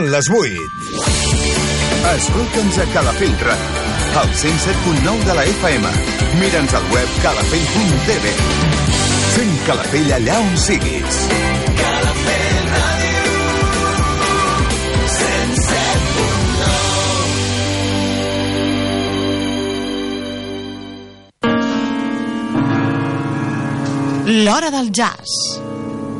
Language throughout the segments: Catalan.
Són les 8. Escolta'ns a Calafell Ràdio, al 107.9 de la FM. Mira'ns al web calafell.tv. Fem Calafell allà on siguis. Calafell Ràdio. 107.9 L'Hora del Jazz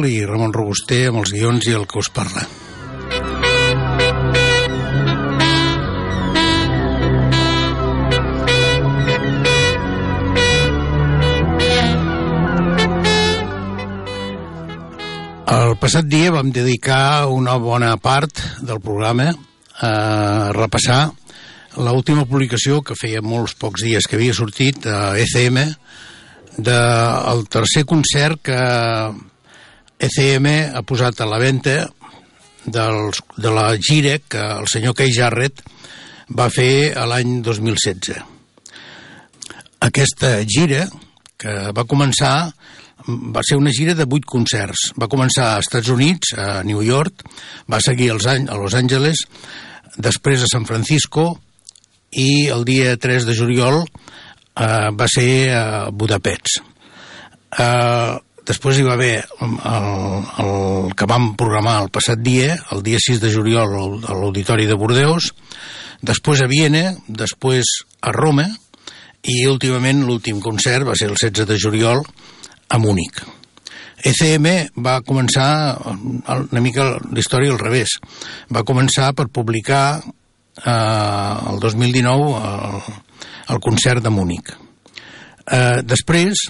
Control i Ramon Robuster amb els guions i el que us parla. El passat dia vam dedicar una bona part del programa a repassar l'última publicació que feia molts pocs dies que havia sortit a ECM del de, tercer concert que ECM ha posat a la venda dels, de la gira que el senyor Kay Jarrett va fer a l'any 2016. Aquesta gira, que va començar, va ser una gira de vuit concerts. Va començar als Estats Units, a New York, va seguir als, a Los Angeles, després a San Francisco, i el dia 3 de juliol eh, va ser a Budapest. Eh, després hi va haver el, el que vam programar el passat dia, el dia 6 de juliol a l'Auditori de Bordeus, després a Viena, després a Roma, i últimament l'últim concert va ser el 16 de juliol a Múnich. ECM va començar una mica l'història al revés. Va començar per publicar eh, el 2019 el, el concert de Múnich. Eh, després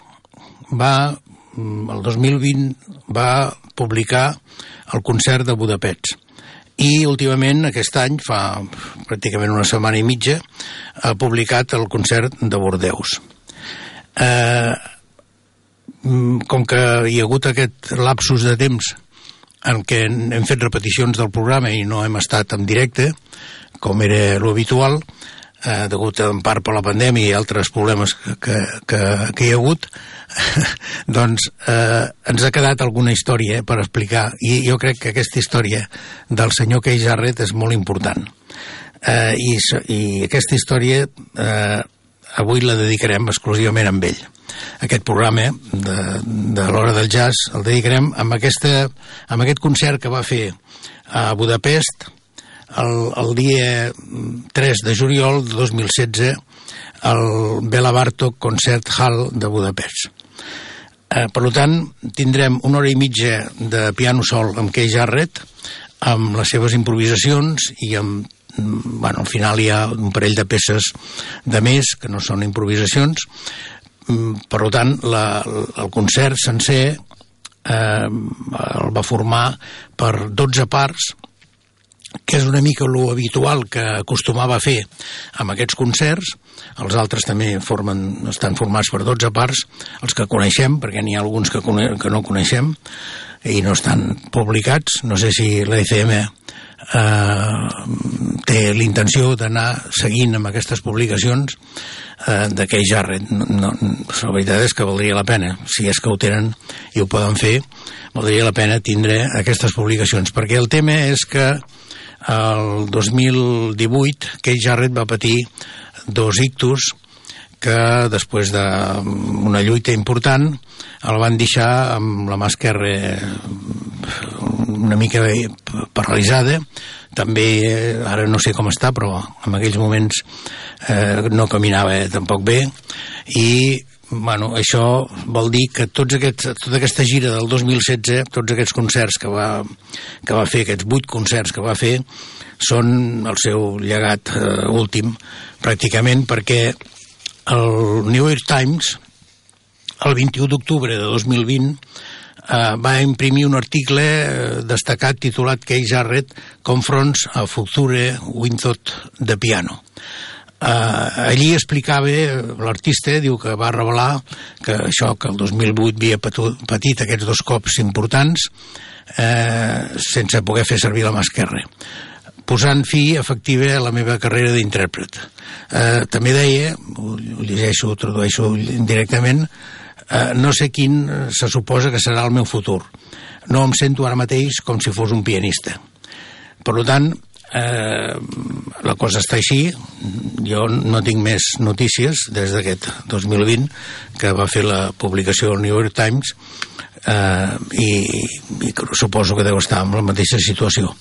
va, el 2020 va publicar el concert de Budapest i últimament aquest any, fa pràcticament una setmana i mitja, ha publicat el concert de Bordeus. Eh, com que hi ha hagut aquest lapsus de temps en què hem fet repeticions del programa i no hem estat en directe, com era l'habitual, eh, degut en part per la pandèmia i altres problemes que, que, que, hi ha hagut, doncs eh, ens ha quedat alguna història eh, per explicar i jo crec que aquesta història del senyor Kei Jarret és molt important. Eh, i, I aquesta història eh, avui la dedicarem exclusivament amb ell. Aquest programa de, de l'Hora del Jazz el dedicarem amb, aquesta, amb aquest concert que va fer a Budapest, el, el dia 3 de juliol de 2016 al Bela Bartok Concert Hall de Budapest. Eh, per tant, tindrem una hora i mitja de piano sol amb Kay Jarrett, amb les seves improvisacions i amb bueno, al final hi ha un parell de peces de més que no són improvisacions mm, per tant la, el concert sencer eh, el va formar per 12 parts que és una mica lo habitual que acostumava a fer amb aquests concerts. Els altres també formen, estan formats per 12 parts, els que coneixem, perquè n'hi ha alguns que, que no coneixem i no estan publicats. No sé si l'ECM eh, té l'intenció d'anar seguint amb aquestes publicacions eh, de Kay Jarrett. No, no, la veritat és que valdria la pena, si és que ho tenen i ho poden fer, valdria la pena tindre aquestes publicacions, perquè el tema és que el 2018 Kay Jarrett va patir dos ictus que després d'una lluita important el van deixar amb la mà esquerra una mica paralitzada. També ara no sé com està però en aquells moments eh, no caminava tampoc bé. I bueno, això vol dir que tots aquests, tota aquesta gira del 2016, tots aquests concerts que va, que va fer, aquests vuit concerts que va fer, són el seu llegat eh, últim, pràcticament perquè el New York Times, el 21 d'octubre de 2020, eh, va imprimir un article eh, destacat titulat Kay Jarrett Confronts a Future Winthought de Piano. Uh, allí explicava, l'artista diu que va revelar que això, que el 2008 havia patit aquests dos cops importants eh, sense poder fer servir la mà esquerra posant fi efectiva a la meva carrera d'intèrpret. Eh, també deia, ho llegeixo, ho tradueixo directament, eh, no sé quin se suposa que serà el meu futur. No em sento ara mateix com si fos un pianista. Per tant, eh, la cosa està així. Jo no tinc més notícies des d'aquest 2020 que va fer la publicació del New York Times eh, i, i suposo que deu estar en la mateixa situació.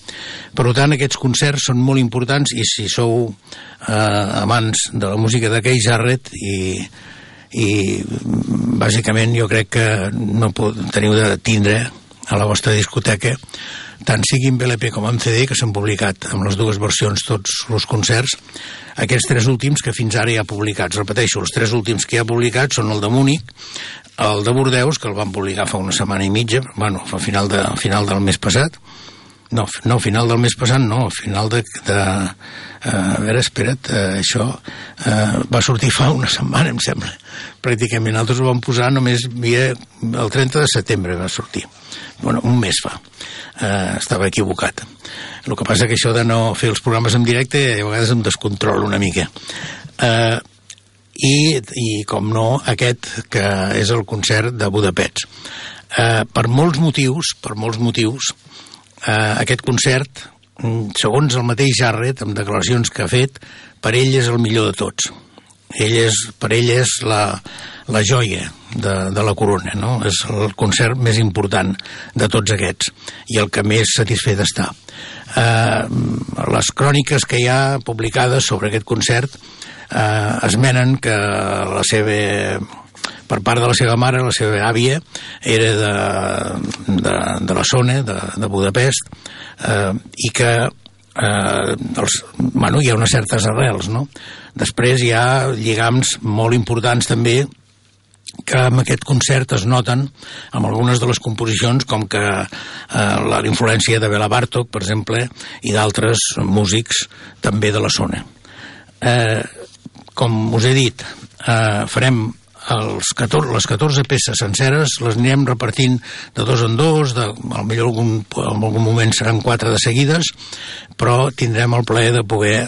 Per tant, aquests concerts són molt importants i si sou eh, amants de la música de Kay Jarrett i, i bàsicament jo crec que no teniu de tindre a la vostra discoteca tant siguin BLP com en CD, que s'han publicat amb les dues versions tots els concerts, aquests tres últims que fins ara ja ha publicats. Repeteixo, els tres últims que hi ha publicats són el de Múnich, el de Bordeus, que el van publicar fa una setmana i mitja, bueno, a final, de, final del mes passat, no, no, final del mes passat no, a final de... de uh, a veure, espera't, uh, això uh, va sortir fa una setmana, em sembla. Pràcticament, nosaltres ho vam posar només via, el 30 de setembre va sortir. Bueno, un mes fa. Uh, estava equivocat. El que passa que això de no fer els programes en directe a vegades em descontrola una mica. Uh, i, i com no, aquest que és el concert de Budapest. Eh, per molts motius, per molts motius, eh, aquest concert, mm, segons el mateix Jarret, amb declaracions que ha fet, per ell és el millor de tots. Ell és, per ell és la, la joia de, de la corona, no? És el concert més important de tots aquests i el que més satisfet està. Eh, les cròniques que hi ha publicades sobre aquest concert eh, esmenen que la seva per part de la seva mare, la seva àvia, era de, de, de la zona, de, de Budapest, eh, i que eh, els, bueno, hi ha unes certes arrels, no? Després hi ha lligams molt importants també que amb aquest concert es noten amb algunes de les composicions com que eh, la influència de Bela Bartok, per exemple, i d'altres músics també de la zona. Eh, com us he dit, eh, farem els 14, les 14 peces senceres les anirem repartint de dos en dos, de, millor algun, en algun moment seran quatre de seguides, però tindrem el plaer de poder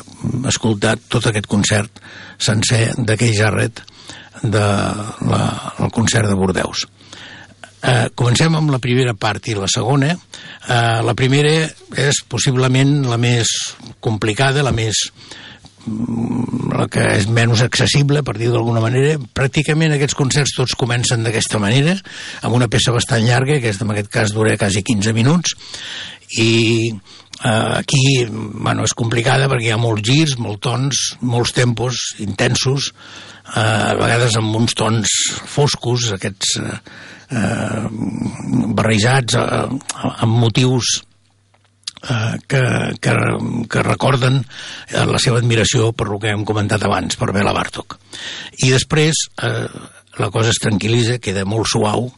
escoltar tot aquest concert sencer d'aquell Jarret de la, el concert de Bordeus. Eh, comencem amb la primera part i la segona. Eh, la primera és possiblement la més complicada, la més la que és menys accessible, per dir d'alguna manera. Pràcticament aquests concerts tots comencen d'aquesta manera, amb una peça bastant llarga, que en aquest cas dura quasi 15 minuts, i eh, aquí bueno, és complicada perquè hi ha molts girs, molts tons, molts tempos intensos, eh, a vegades amb uns tons foscos, aquests eh, eh barrejats eh, amb motius que, que, que recorden eh, la seva admiració per el que hem comentat abans, per Bela Bartok. I després eh, la cosa es tranquil·litza, queda molt suau,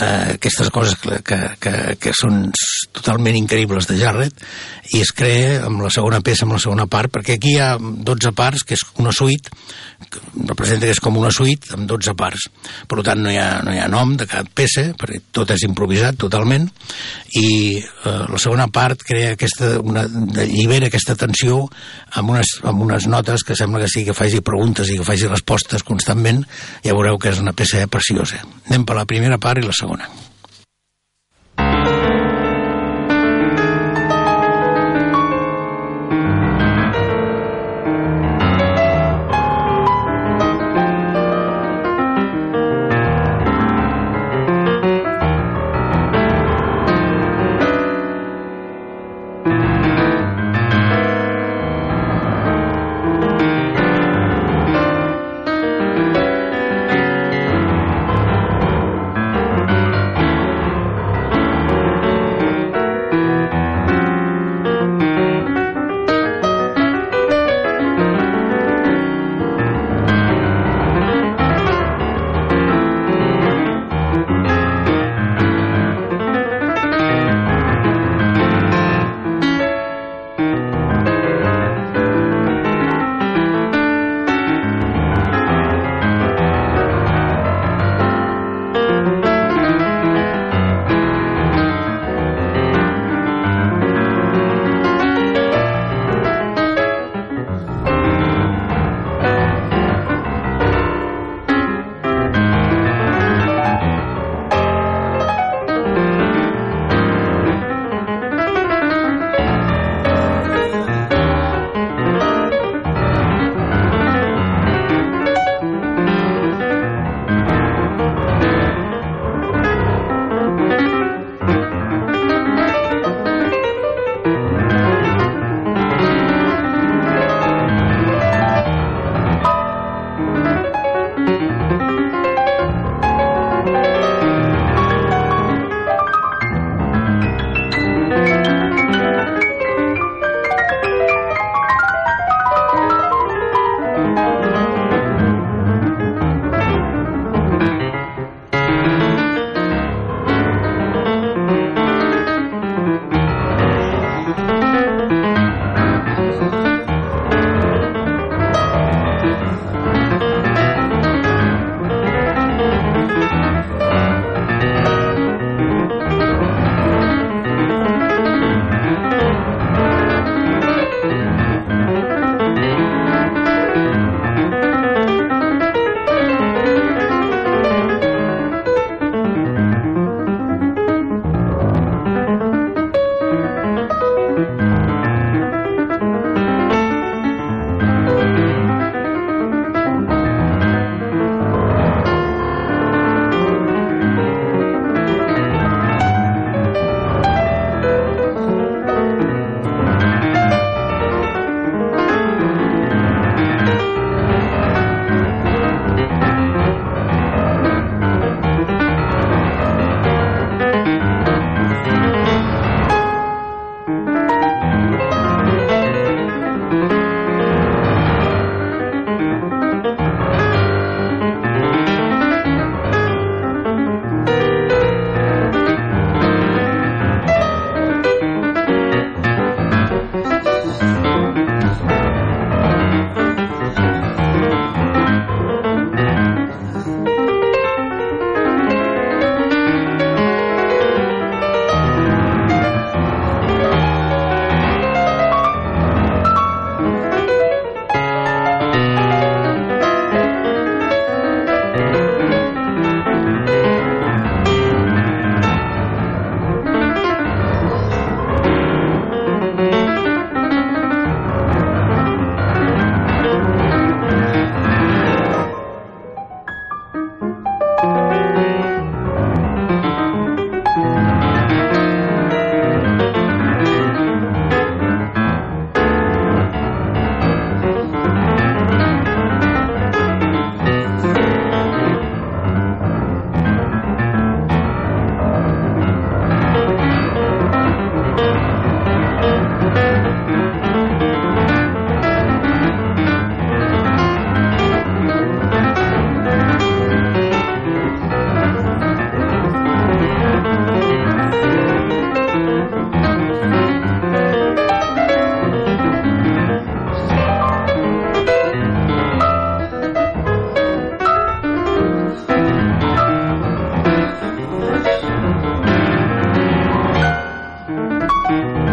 eh, aquestes coses que, que, que, que són totalment increïbles de Jarrett i es crea amb la segona peça, amb la segona part, perquè aquí hi ha 12 parts, que és una suite, que representa que és com una suite amb 12 parts. Per tant, no hi ha, no hi ha nom de cap peça, perquè tot és improvisat totalment, i eh, la segona part crea aquesta, una, llibera aquesta tensió amb unes, amb unes notes que sembla que sí que faci preguntes i que faci respostes constantment, ja veureu que és una peça preciosa. Anem per la primera part i la segona. Sagona. Thank you.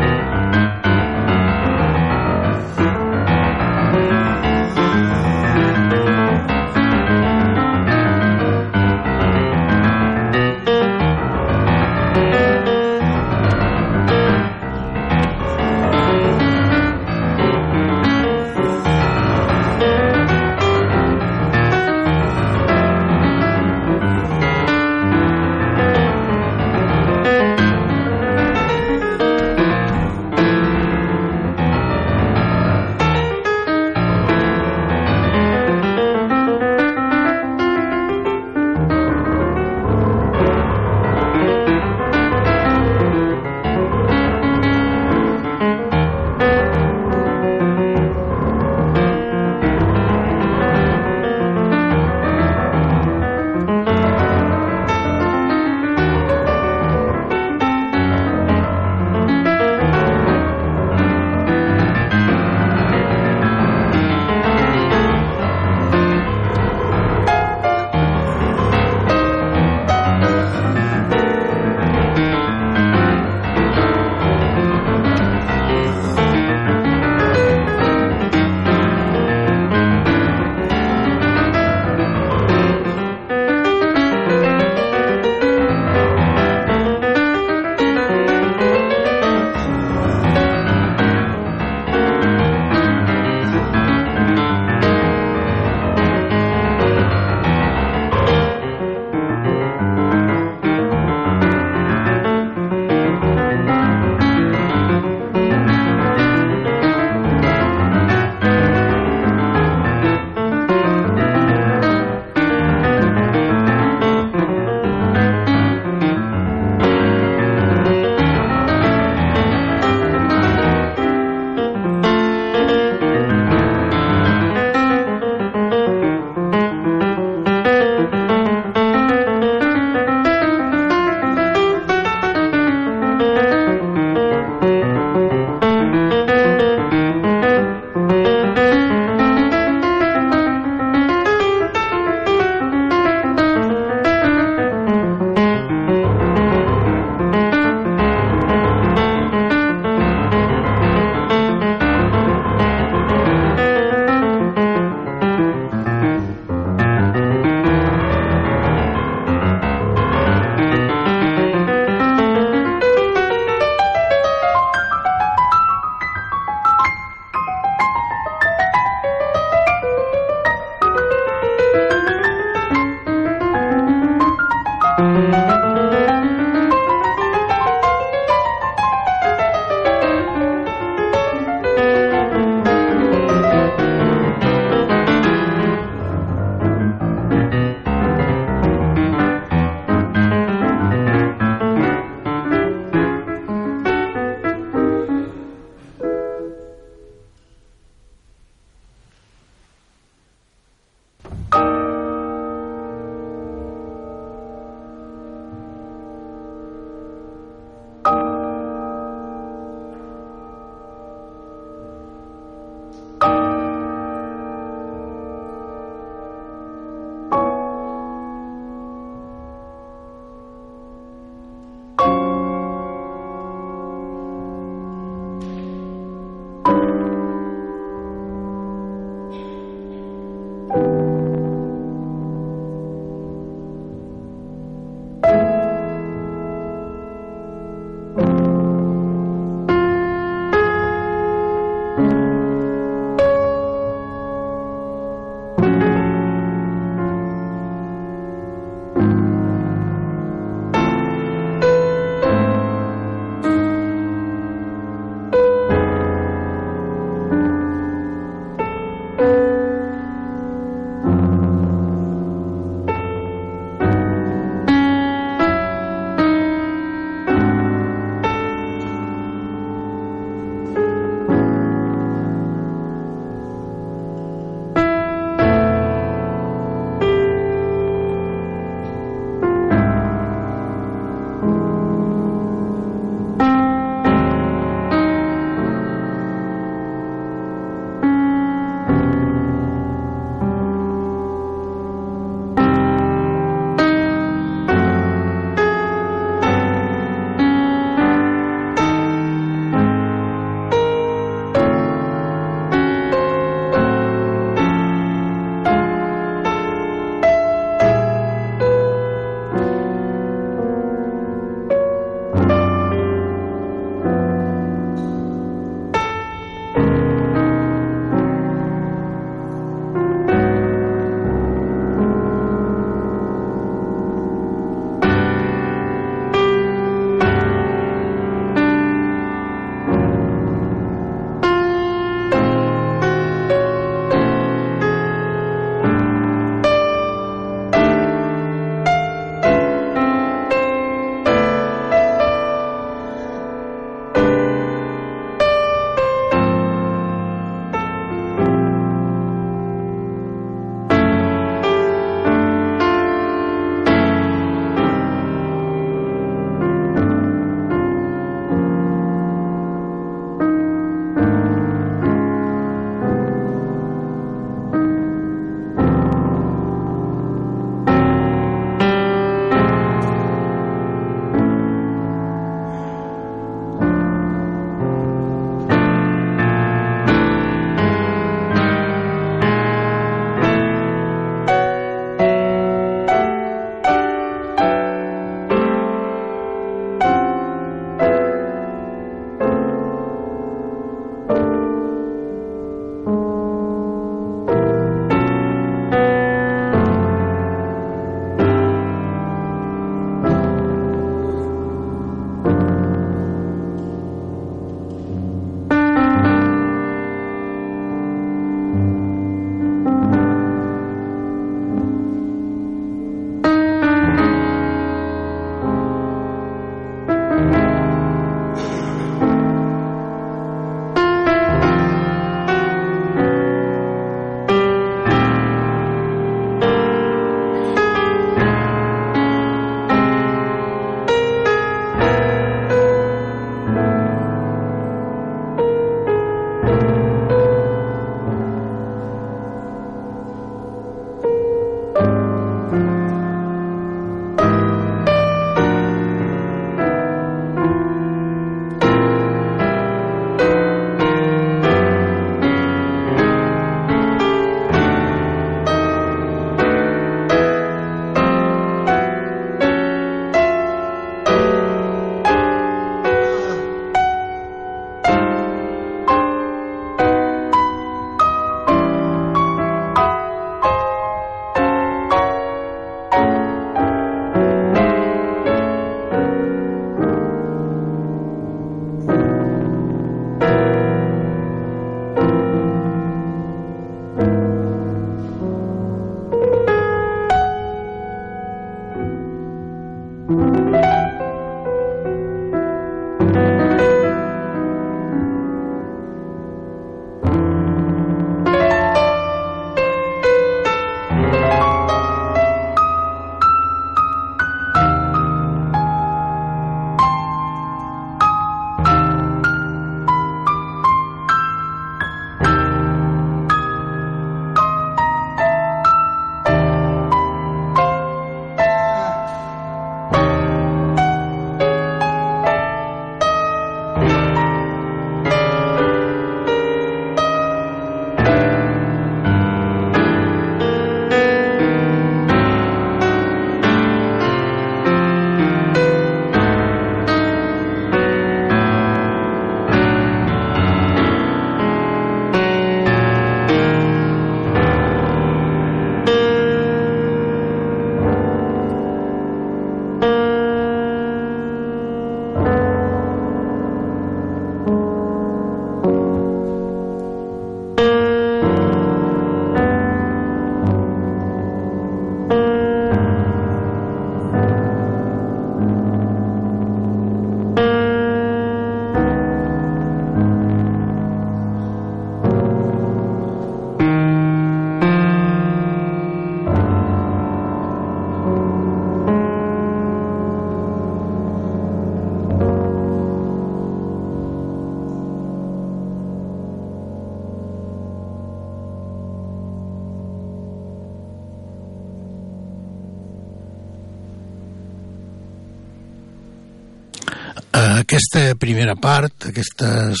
Aquesta primera part, aquestes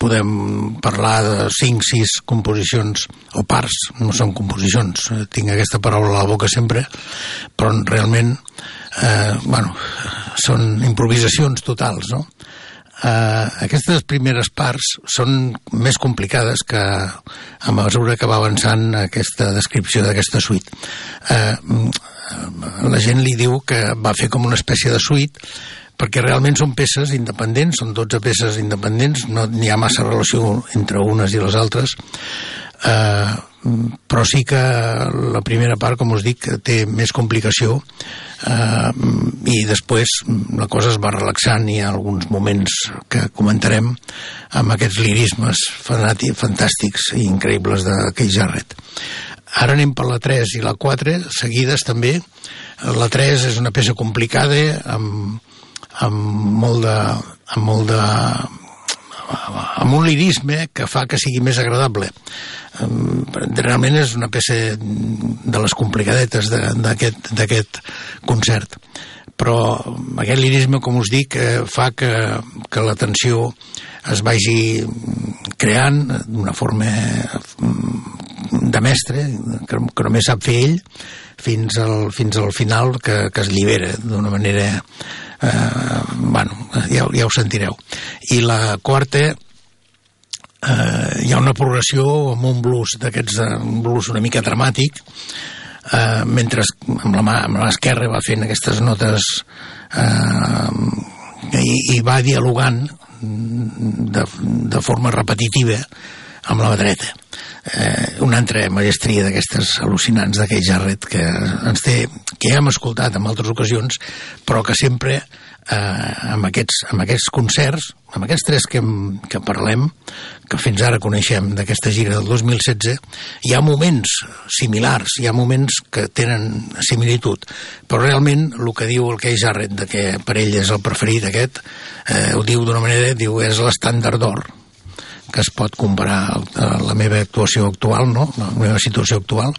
podem parlar de 5, 6 composicions o parts, no són composicions, eh, tinc aquesta paraula a la boca sempre, però realment eh, bueno, són improvisacions totals, no? Eh, aquestes primeres parts són més complicades que a mesura que va avançant aquesta descripció d'aquesta suite. Eh, la gent li diu que va fer com una espècie de suite perquè realment són peces independents, són 12 peces independents, no n'hi ha massa relació entre unes i les altres, eh, però sí que la primera part, com us dic, té més complicació eh, i després la cosa es va relaxant i hi ha alguns moments que comentarem amb aquests lirismes fantàstics i increïbles de Keith Jarrett. Ara anem per la 3 i la 4, seguides també. La 3 és una peça complicada, amb amb molt de, amb molt de amb un lirisme que fa que sigui més agradable. Realment és una peça de les complicadetes d'aquest concert. Però aquest lirisme, com us dic, eh, fa que, que la tensió es vagi creant d'una forma de mestre, que, que només sap fer ell, fins al, fins al final que, que es llibera d'una manera eh, bueno, ja, ja ho sentireu. I la quarta, eh, hi ha una progressió amb un blues d'aquests, eh, un blues una mica dramàtic, eh, mentre amb la mà, amb la esquerra va fent aquestes notes eh, i, i va dialogant de, de forma repetitiva amb la dreta. Eh, una altra maestria d'aquestes al·lucinants d'aquell Jarret que ens té, que ja hem escoltat en altres ocasions, però que sempre eh, amb, aquests, amb aquests concerts, amb aquests tres que, que parlem, que fins ara coneixem d'aquesta gira del 2016, hi ha moments similars, hi ha moments que tenen similitud, però realment el que diu el Kei Jarret, de que per ell és el preferit aquest, eh, ho diu d'una manera, diu és l'estàndard d'or, que es pot comparar a la meva actuació actual, no? la meva situació actual,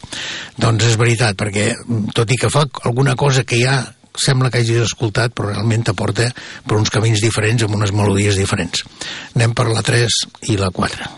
doncs és veritat, perquè tot i que fa alguna cosa que ja sembla que hagis escoltat, però realment t'aporta per uns camins diferents amb unes melodies diferents. Anem per la 3 i la 4.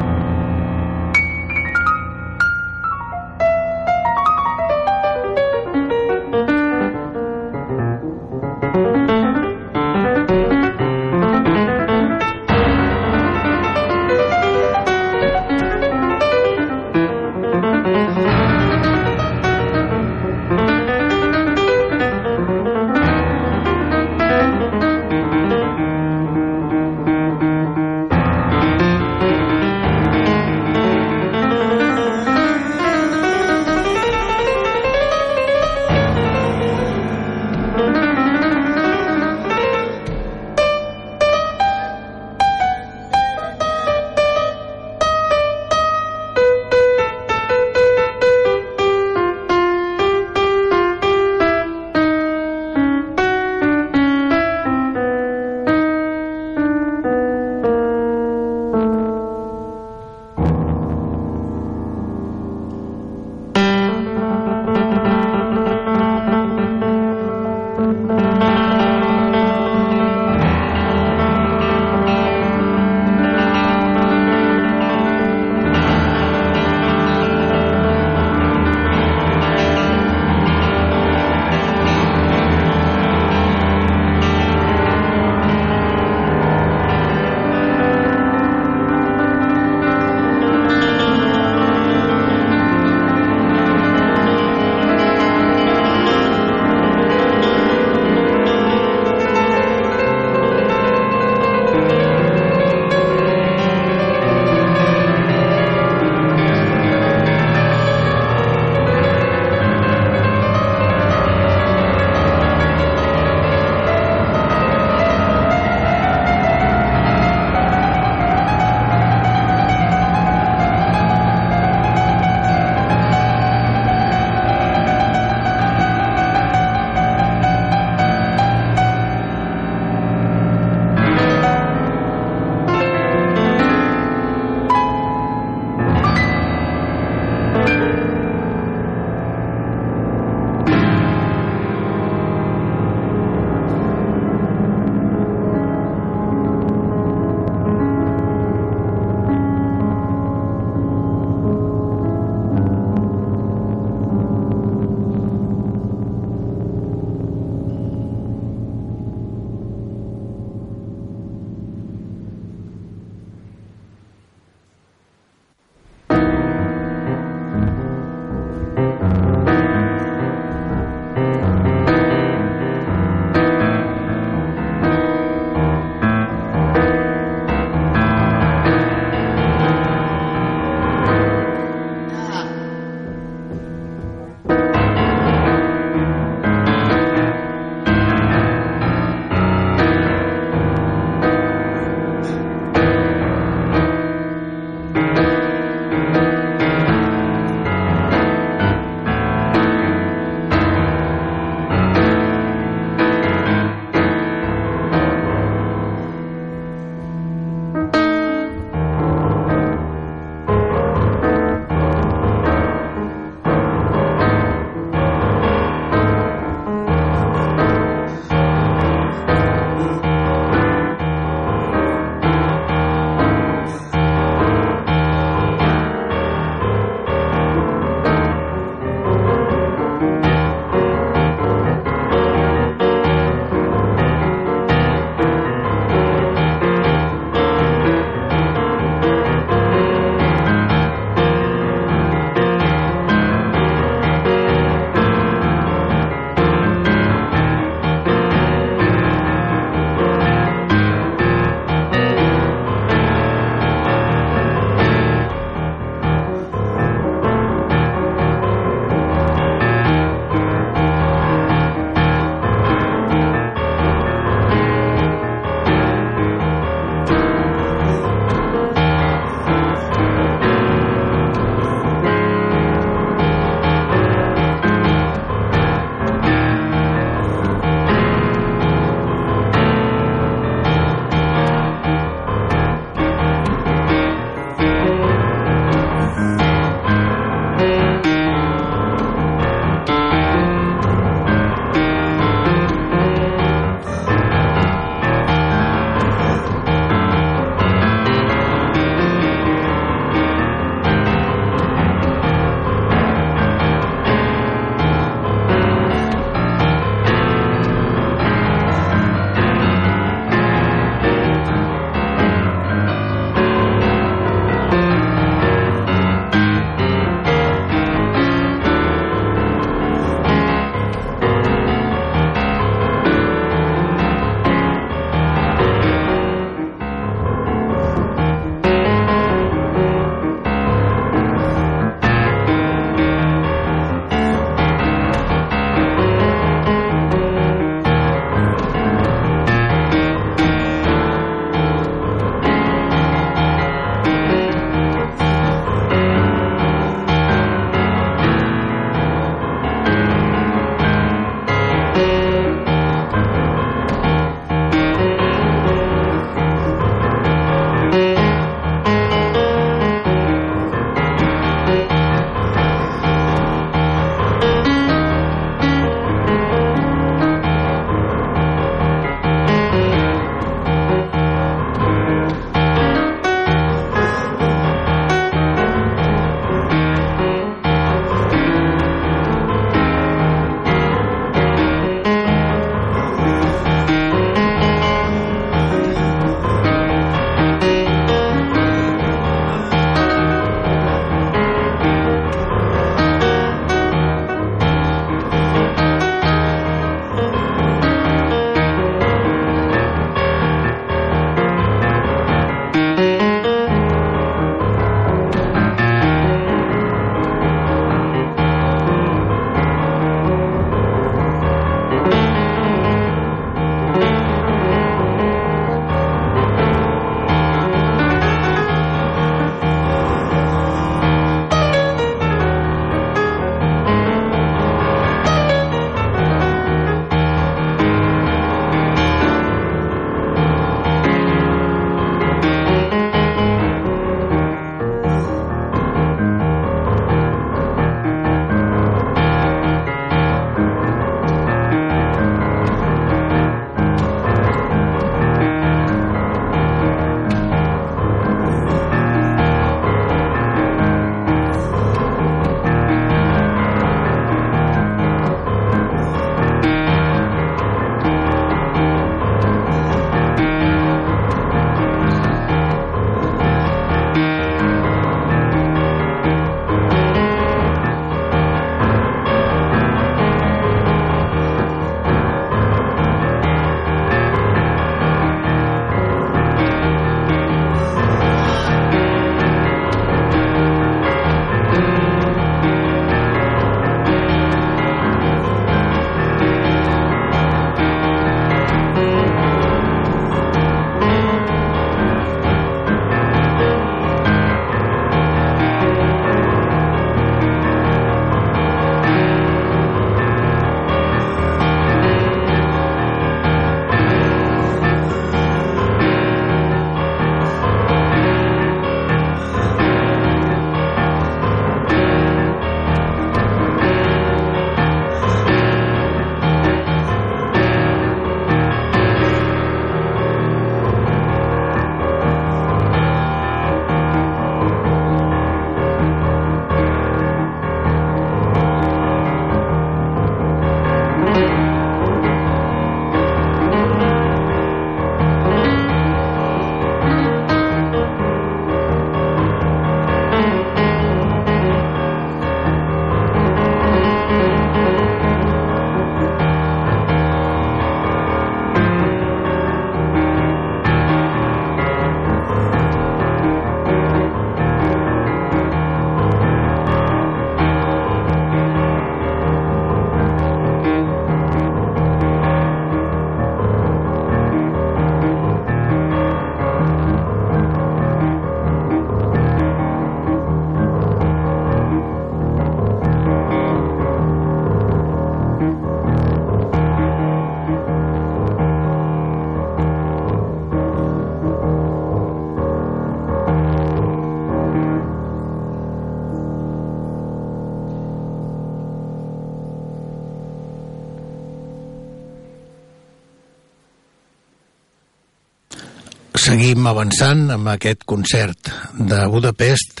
Seguim avançant amb aquest concert de Budapest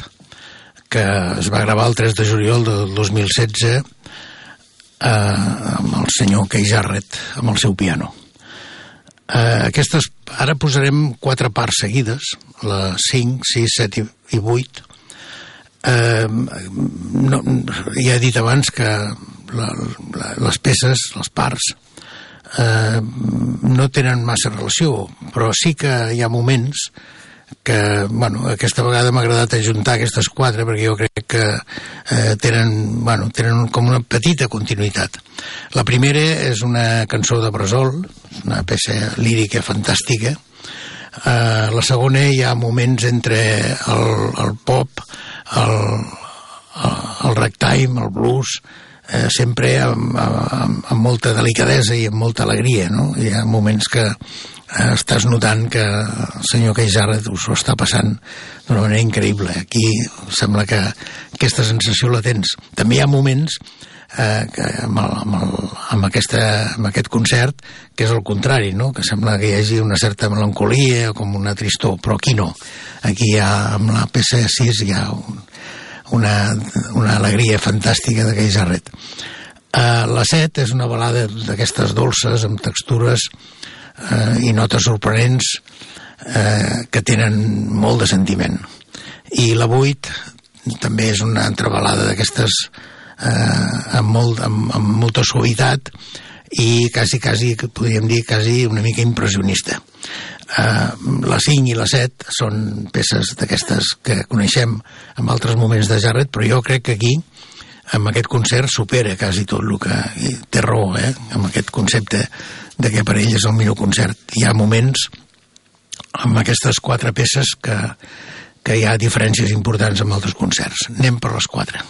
que es va gravar el 3 de juliol del 2016 eh, amb el senyor Kei Jarrett amb el seu piano. Eh, aquestes ara posarem quatre parts seguides la 5, 6, 7 i 8 eh, no, ja he dit abans que la, la, les peces, les parts eh, no tenen massa relació però sí que hi ha moments que bueno, aquesta vegada m'ha agradat ajuntar aquestes quatre perquè jo crec que eh, tenen, bueno, tenen com una petita continuïtat. La primera és una cançó de Bressol, una peça lírica fantàstica. Eh, la segona hi ha moments entre el, el pop, el, el, el ragtime, el blues, eh, sempre amb, amb, amb molta delicadesa i amb molta alegria, no? Hi ha moments que eh, estàs notant que el senyor Jarrett us ho està passant d'una manera increïble. Aquí sembla que aquesta sensació la tens. També hi ha moments eh, que amb, el, amb, el, amb, aquesta, amb aquest concert que és el contrari, no? que sembla que hi hagi una certa melancolia o com una tristor, però aquí no. Aquí hi ha, amb la peça 6 hi ha un, una, una alegria fantàstica d'aquell Jarret. Uh, la 7 és una balada d'aquestes dolces, amb textures eh, i notes sorprenents eh, que tenen molt de sentiment. I la 8 també és una entrebalada d'aquestes eh, amb, molt, amb, amb molta suavitat i quasi, quasi, podríem dir, quasi una mica impressionista. Uh, la 5 i la 7 són peces d'aquestes que coneixem en altres moments de Jarret, però jo crec que aquí amb aquest concert supera quasi tot el que té raó, eh? amb aquest concepte de que per ell és el millor concert. Hi ha moments amb aquestes quatre peces que, que hi ha diferències importants amb altres concerts. Anem per les quatre.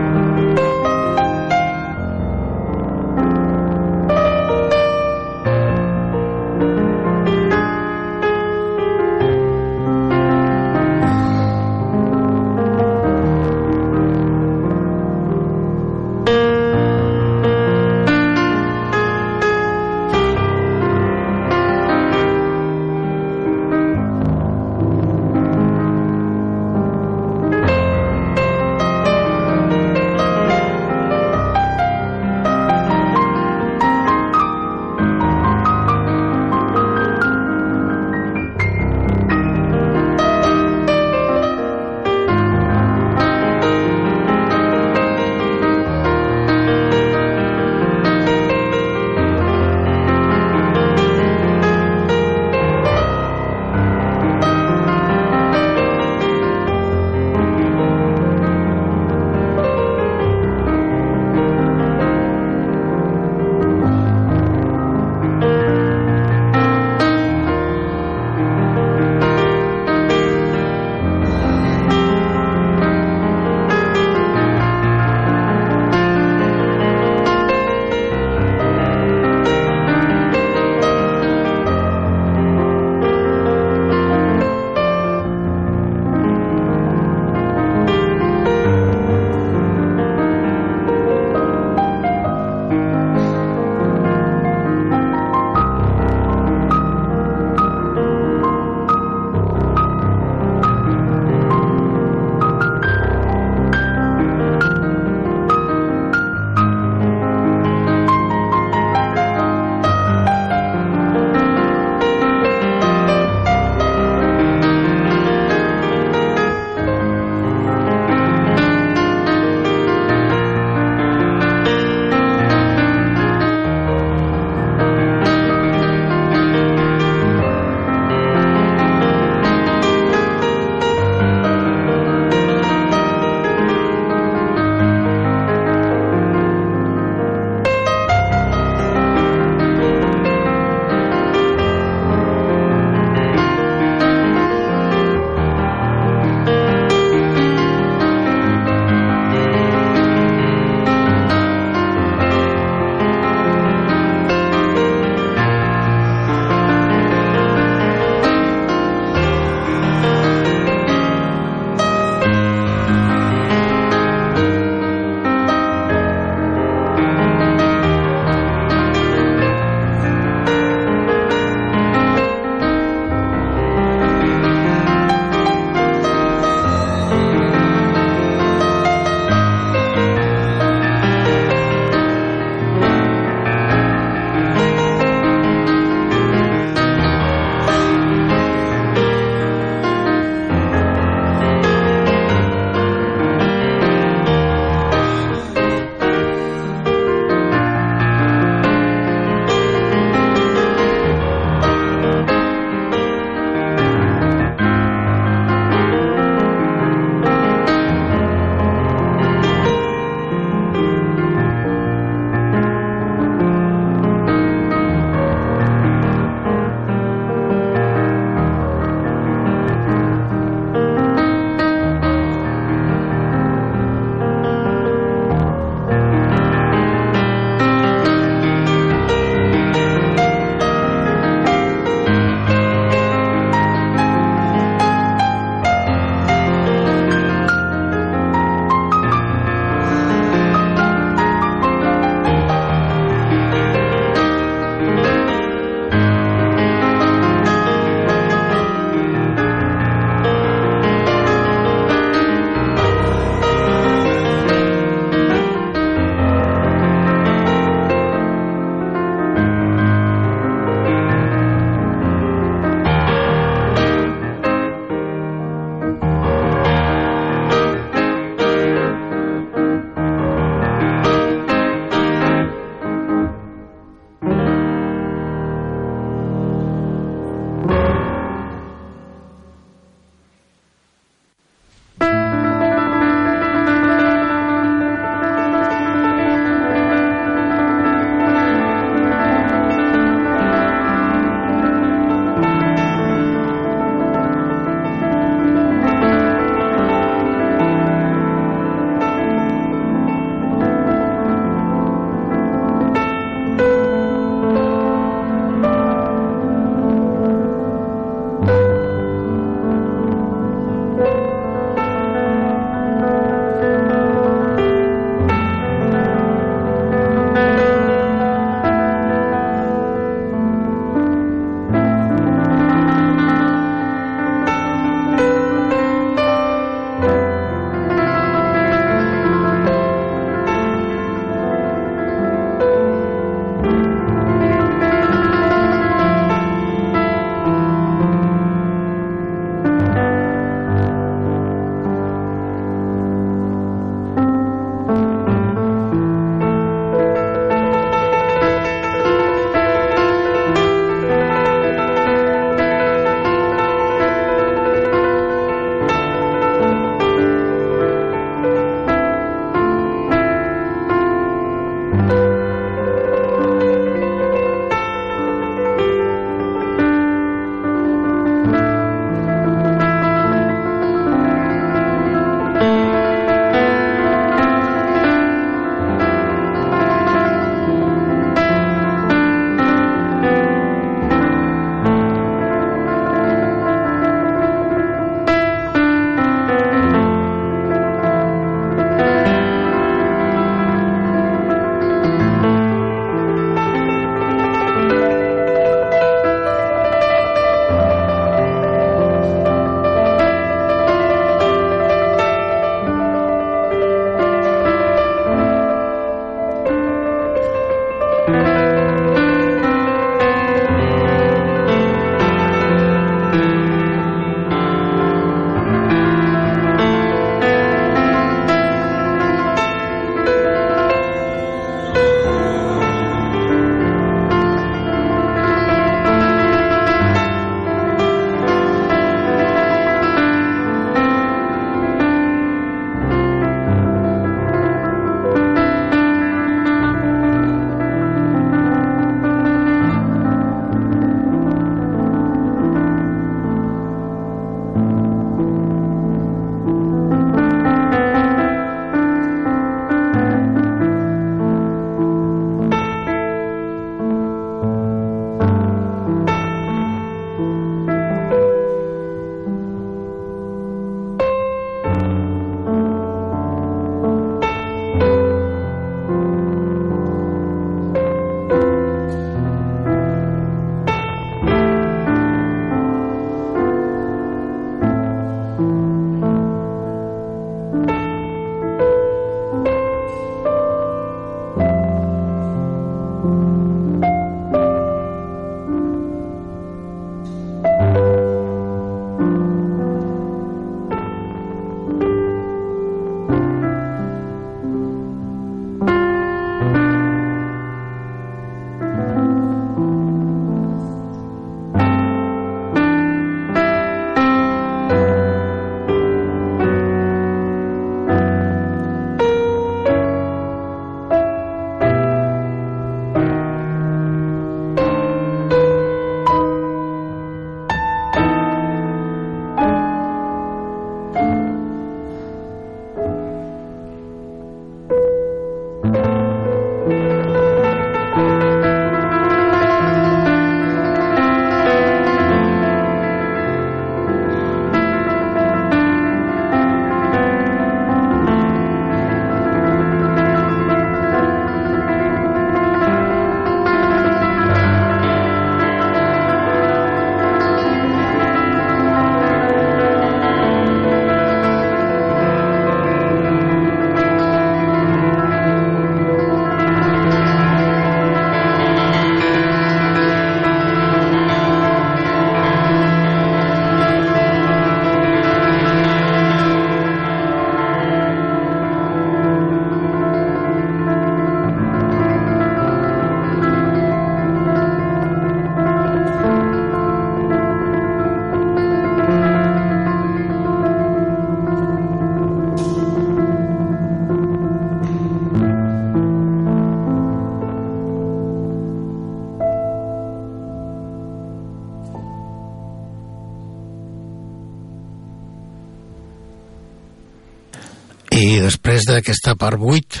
Després d'aquesta part 8,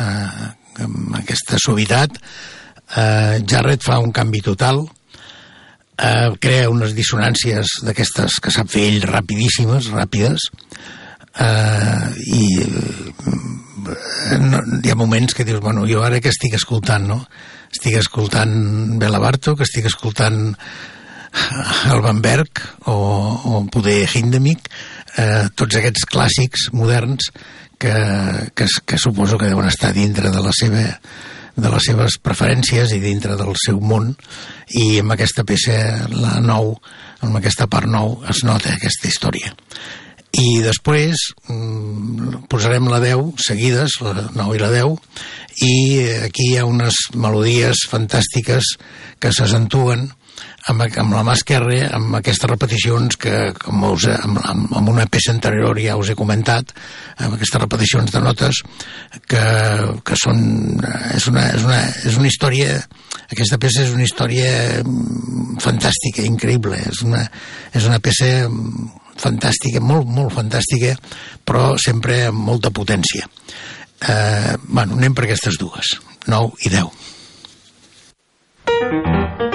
eh, amb aquesta suavitat, eh, Jarrett fa un canvi total, eh, crea unes dissonàncies d'aquestes que sap fer ell rapidíssimes, ràpides, eh, i eh, no, hi ha moments que dius, bueno, jo ara que estic escoltant, no? Estic escoltant Bela Bartok, estic escoltant Alban Berg o, o poder Hindemith, eh, tots aquests clàssics moderns que, que, que suposo que deuen estar dintre de la seva de les seves preferències i dintre del seu món. I amb aquesta peça, la 9 amb aquesta part 9 es nota aquesta història. I després mm, posarem la 10 seguides, la 9 i la 10 i aquí hi ha unes melodies fantàstiques que s'acentuen amb, amb la mà esquerra, amb aquestes repeticions que, com us, amb, amb, amb una peça anterior ja us he comentat, amb aquestes repeticions de notes que, que són... És una, és, una, és una història... Aquesta peça és una història mm, fantàstica, increïble. És una, és una peça fantàstica, molt, molt fantàstica, però sempre amb molta potència. Eh, bueno, anem per aquestes dues, 9 i 10. Kei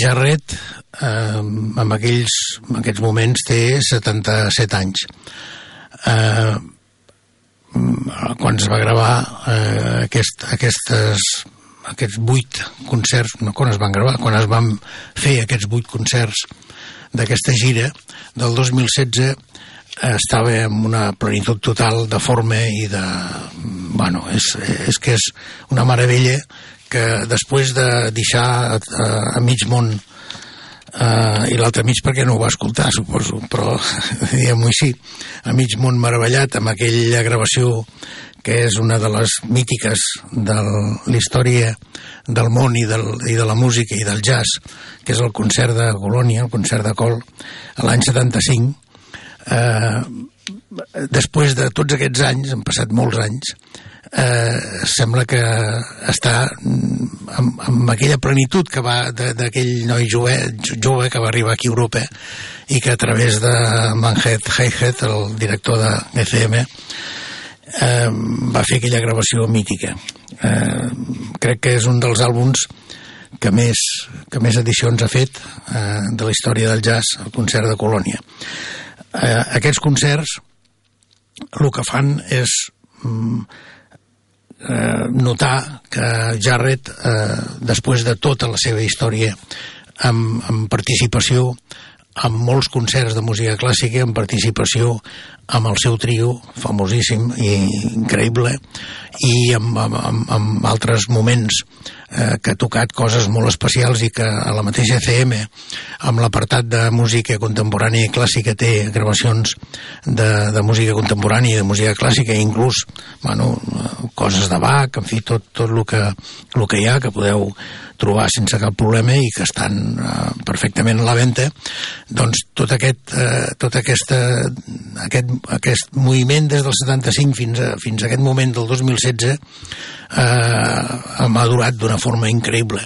Jarret eh, en, aquells, en aquests moments té 77 anys. Eh, quan es va gravar eh, aquest, aquestes, aquests vuit concerts, no quan es van gravar, quan es van fer aquests vuit concerts d'aquesta gira del 2016 eh, estava en una plenitud total de forma i de... Bueno, és, és que és una meravella que després de deixar a, a, a mig món uh, i l'altre mig perquè no ho va escoltar, suposo, però diguem-ho així, a mig món meravellat amb aquella gravació que és una de les mítiques de la història del món i, del, i de la música i del jazz, que és el concert de Colònia, el concert de Col, l'any 75. Eh, després de tots aquests anys, han passat molts anys, eh, sembla que està amb, amb aquella plenitud que va d'aquell noi jove, jove que va arribar aquí a Europa i que a través de Manhet Hayhead, el director de ECM, eh, va fer aquella gravació mítica. Eh, crec que és un dels àlbums que més, que més edicions ha fet eh, de la història del jazz, el concert de Colònia. Eh, aquests concerts el que fan és mm, eh, notar que Jarrett, eh, després de tota la seva història amb, amb participació amb molts concerts de música clàssica, en participació amb el seu trio, famosíssim i increïble, i amb, amb, amb altres moments eh, que ha tocat coses molt especials i que a la mateixa ECM, amb l'apartat de música contemporània i clàssica, té gravacions de, de música contemporània i de música clàssica, inclús bueno, coses de Bach, en fi, tot, tot el, que, el que hi ha, que podeu trobar sense cap problema i que estan eh, perfectament a la venda, doncs tot aquest, eh, tot aquesta, aquest, aquest moviment des del 75 fins a, fins a aquest moment del 2016 eh, m'ha durat d'una forma increïble.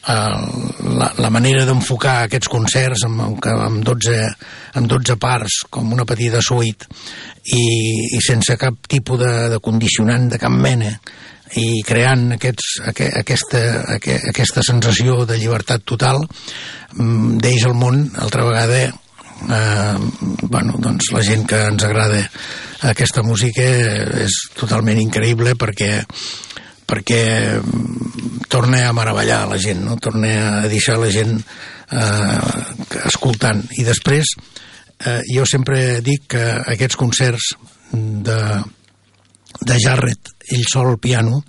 Uh, la, la manera d'enfocar aquests concerts amb, amb, amb, 12, amb 12 parts com una petita suite i, i sense cap tipus de, de condicionant de cap mena i creant aquests, aqu aquesta, aqu aquesta sensació de llibertat total mm, deix el món altra vegada eh, bueno, doncs la gent que ens agrada aquesta música és totalment increïble perquè perquè mm, torna a meravellar la gent, no? torna a deixar la gent eh, escoltant. I després, eh, jo sempre dic que aquests concerts de, de Jarrett, ell sol al piano,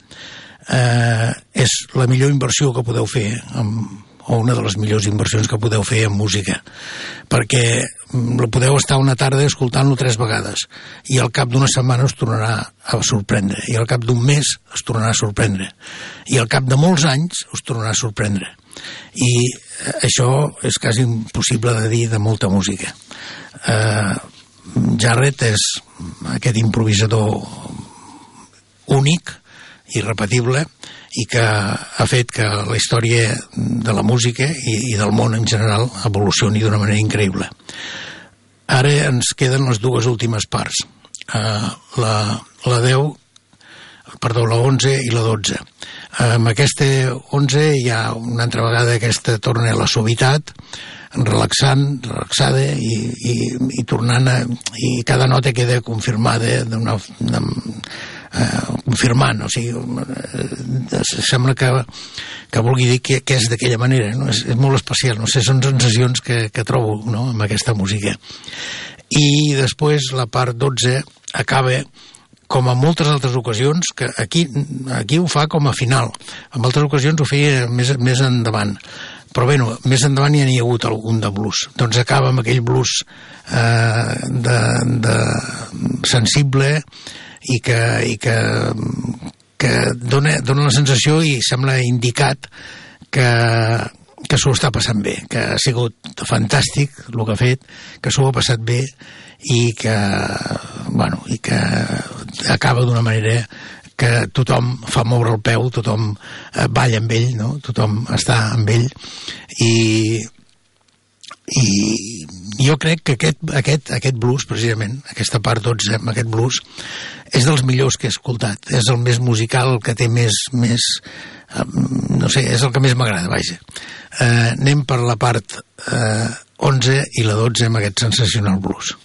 eh, és la millor inversió que podeu fer amb, o una de les millors inversions que podeu fer en música. Perquè mm, la podeu estar una tarda escoltant-lo tres vegades i al cap d'una setmana us tornarà a sorprendre i al cap d'un mes us tornarà a sorprendre i al cap de molts anys us tornarà a sorprendre. I eh, això és quasi impossible de dir de molta música. Eh, Jarrett és aquest improvisador únic irrepetible i que ha fet que la història de la música i, i del món en general evolucioni d'una manera increïble. Ara ens queden les dues últimes parts, uh, la, la 10, perdó, la 11 i la 12. Amb aquesta 11 hi ha una altra vegada aquesta torna a la suavitat, relaxant, relaxada i, i, i tornant a, i cada nota queda confirmada d'una eh, confirmant, o sigui, eh, sembla que, que vulgui dir que, que és d'aquella manera, no? és, és molt especial, no sé, són sensacions que, que trobo no? amb aquesta música. I després la part 12 acaba com en moltes altres ocasions, que aquí, aquí ho fa com a final. En altres ocasions ho feia més, més endavant. Però bé, no, més endavant hi ha hagut algun de blues. Doncs acaba amb aquell blues eh, de, de sensible, i que, i que, que dona, dona la sensació i sembla indicat que, que s'ho està passant bé, que ha sigut fantàstic el que ha fet, que s'ho ha passat bé i que, bueno, i que acaba d'una manera que tothom fa moure el peu, tothom eh, balla amb ell, no? tothom està amb ell i, i jo crec que aquest, aquest, aquest blues, precisament, aquesta part 12, aquest blues, és dels millors que he escoltat. És el més musical, el que té més... més eh, no sé, és el que més m'agrada, vaja. Eh, anem per la part eh, 11 i la 12 amb aquest sensacional blues.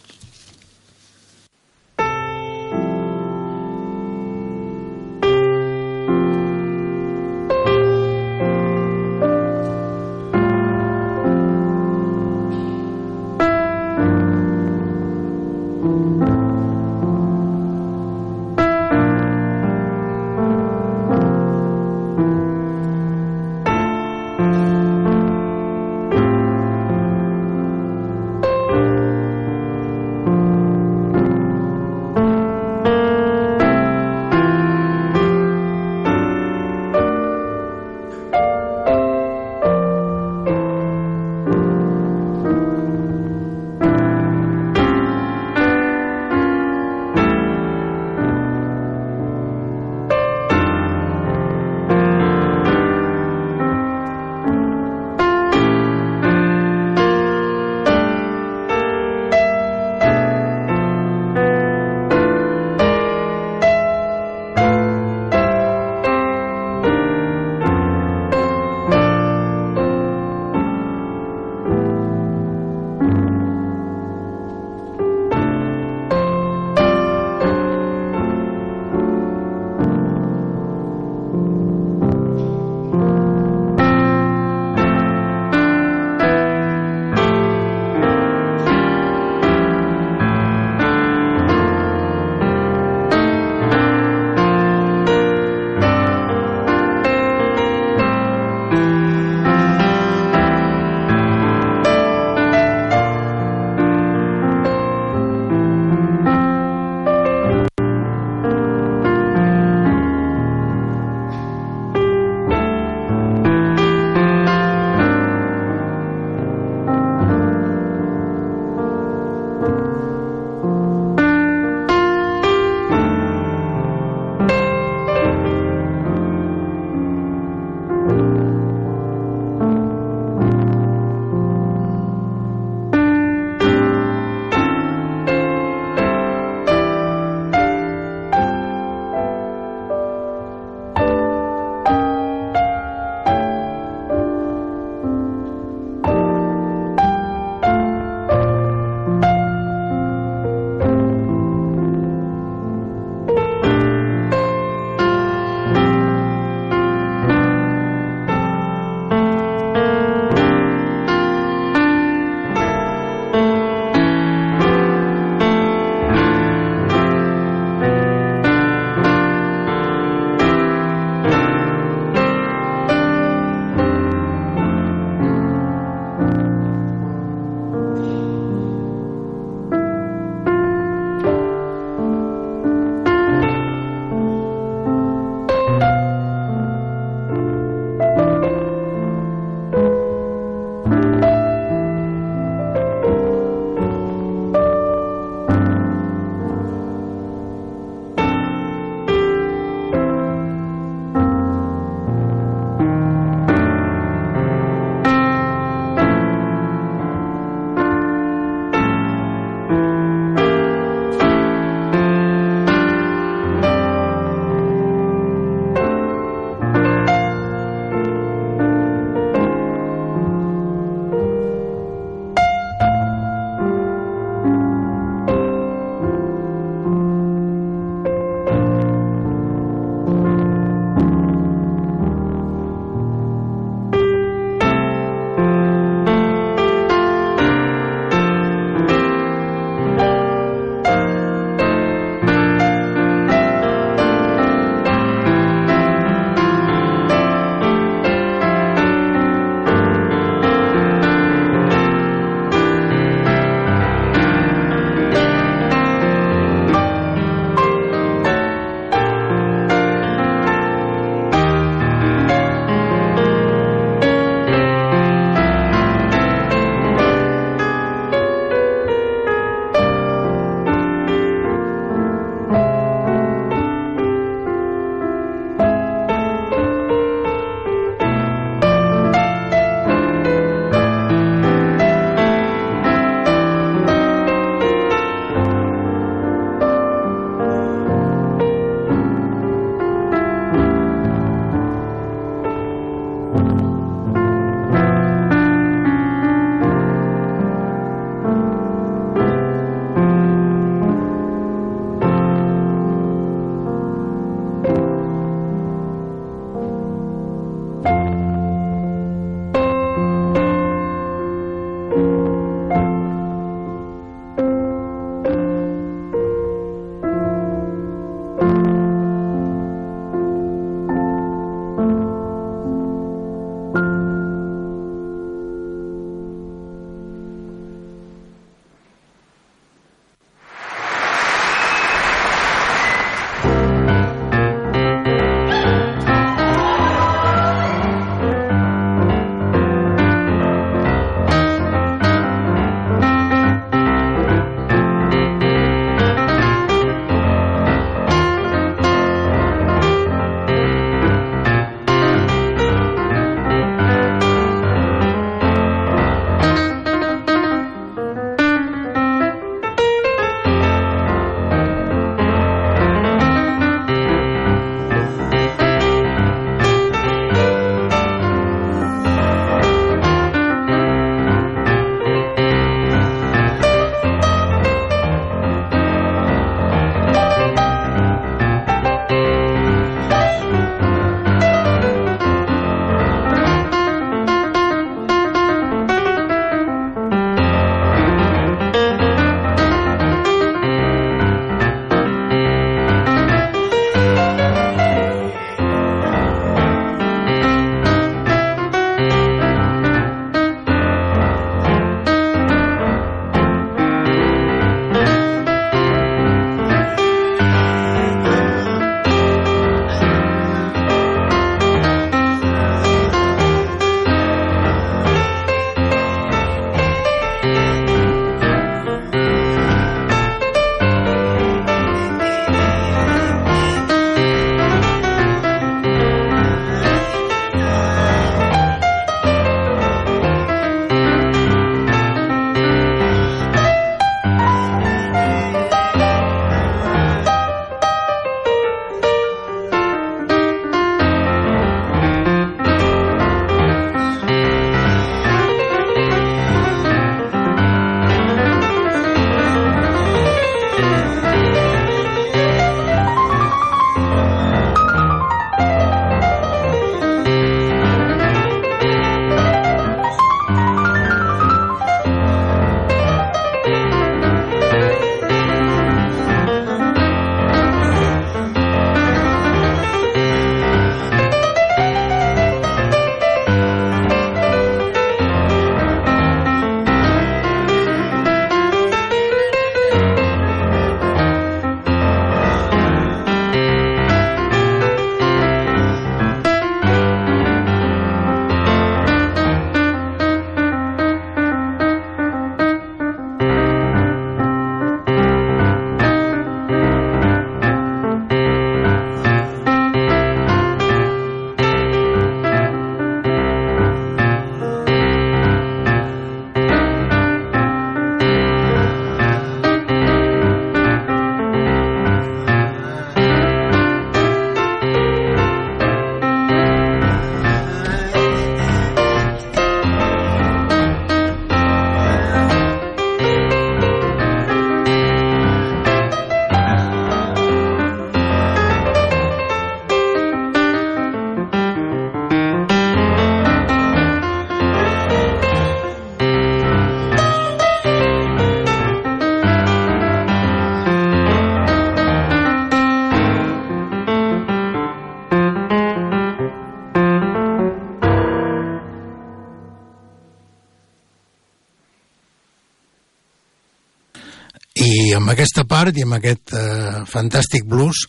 Part i amb aquest eh, fantàstic blues,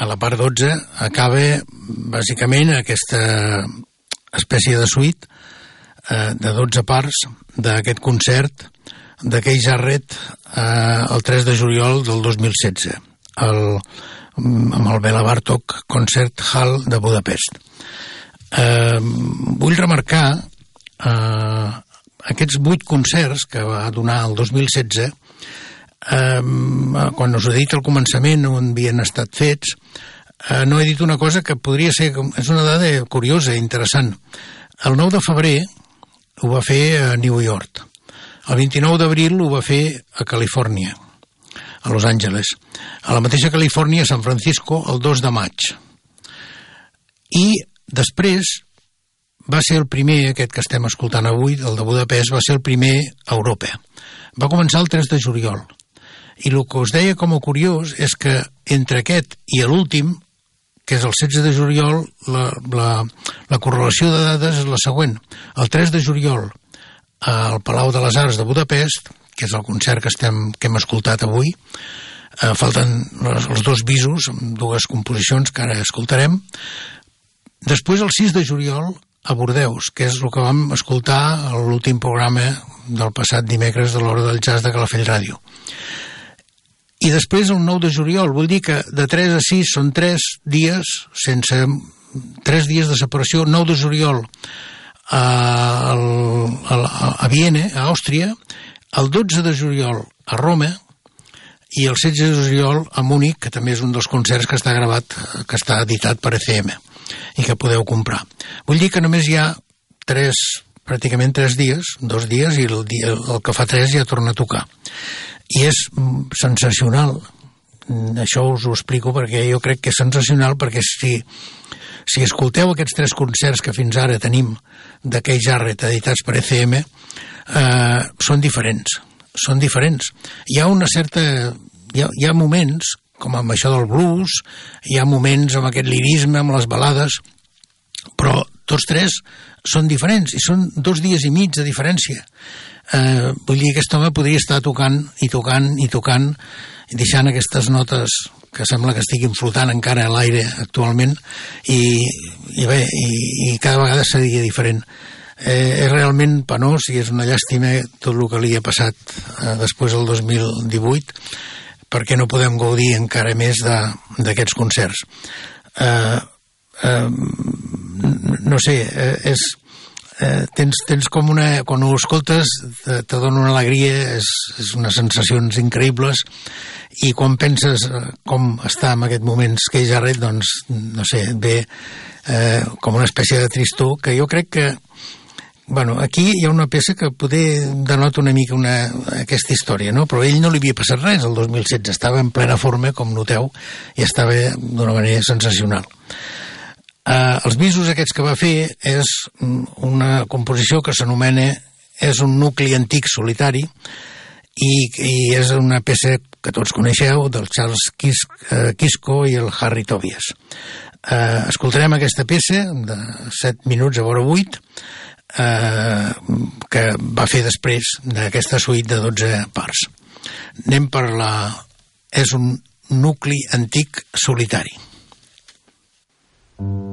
a la part 12 acaba bàsicament aquesta espècie de suite eh, de 12 parts d'aquest concert de Kei Jarrett eh, el 3 de juliol del 2016 el, amb el Bela Bartok Concert Hall de Budapest. Eh, vull remarcar eh, aquests vuit concerts que va donar el 2016 eh, quan us he dit al començament on havien estat fets eh, no he dit una cosa que podria ser és una dada curiosa i interessant el 9 de febrer ho va fer a New York el 29 d'abril ho va fer a Califòrnia a Los Angeles a la mateixa Califòrnia, a San Francisco el 2 de maig i després va ser el primer, aquest que estem escoltant avui, el de Budapest, va ser el primer a Europa. Va començar el 3 de juliol. I el que us deia com a curiós és que entre aquest i l'últim, que és el 16 de juliol, la, la, la correlació de dades és la següent. El 3 de juliol, al Palau de les Arts de Budapest, que és el concert que, estem, que hem escoltat avui, eh, falten els dos visos, amb dues composicions que ara escoltarem. Després, el 6 de juliol, a Bordeus, que és el que vam escoltar a l'últim programa del passat dimecres de l'hora del jazz de Calafell Ràdio. I després el 9 de juliol, vull dir que de 3 a 6 són 3 dies sense 3 dies de separació, 9 de juliol a, a, a Viena, a Àustria, el 12 de juliol a Roma i el 16 de juliol a Múnich, que també és un dels concerts que està gravat, que està editat per ECM i que podeu comprar. Vull dir que només hi ha tres, pràcticament tres dies, dos dies, i el, dia, el que fa tres ja torna a tocar. I és sensacional. Mm, això us ho explico perquè jo crec que és sensacional perquè si, si escolteu aquests tres concerts que fins ara tenim de Kei Jarrett editats per ECM, eh, són diferents. Són diferents. Hi ha una certa... Hi ha, hi ha moments com amb això del blues, hi ha moments amb aquest lirisme, amb les balades, però tots tres són diferents i són dos dies i mig de diferència. Eh, vull dir, aquest home podria estar tocant i tocant i tocant i deixant aquestes notes que sembla que estiguin flotant encara a l'aire actualment i, i bé, i, i cada vegada seria diferent. Eh, és realment penós i és una llàstima tot el que li ha passat eh, després del 2018 perquè no podem gaudir encara més d'aquests concerts. Eh, eh, no sé, eh, és, eh, tens, tens com una... Quan ho escoltes te, te dona una alegria, és, és unes sensacions increïbles i quan penses eh, com està en aquest moment Skate Jarrett, doncs, no sé, ve eh, com una espècie de tristor que jo crec que Bueno, aquí hi ha una peça que poder denota una mica una, aquesta història, no? però ell no li havia passat res el 2016, estava en plena forma, com noteu, i estava d'una manera sensacional. Uh, els visos aquests que va fer és una composició que s'anomena és un nucli antic solitari i, i és una peça que tots coneixeu del Charles Kis, uh, Kisco i el Harry Tobias. Uh, escoltarem aquesta peça de 7 minuts a vora 8 eh, que va fer després d'aquesta suite de 12 parts. Anem per la... és un nucli antic solitari. Mm.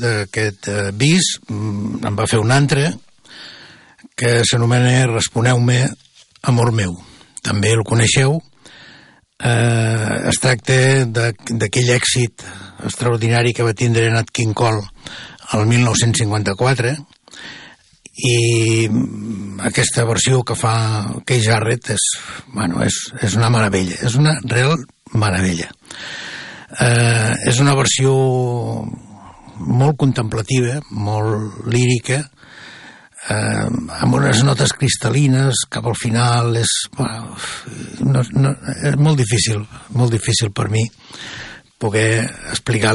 D'aquest uh, bis mm, em va fer un altre que s'anomena Responeu-me, amor meu. També el coneixeu. Eh, es tracta d'aquell èxit extraordinari que va tindre Nat King Cole el 1954 i aquesta versió que fa Keith Jarrett és, bueno, és, és una meravella, és una real meravella. Eh, és una versió molt contemplativa, molt lírica, eh, amb unes notes cristal·lines cap al final és, bueno, no, no, és molt difícil molt difícil per mi poder explicar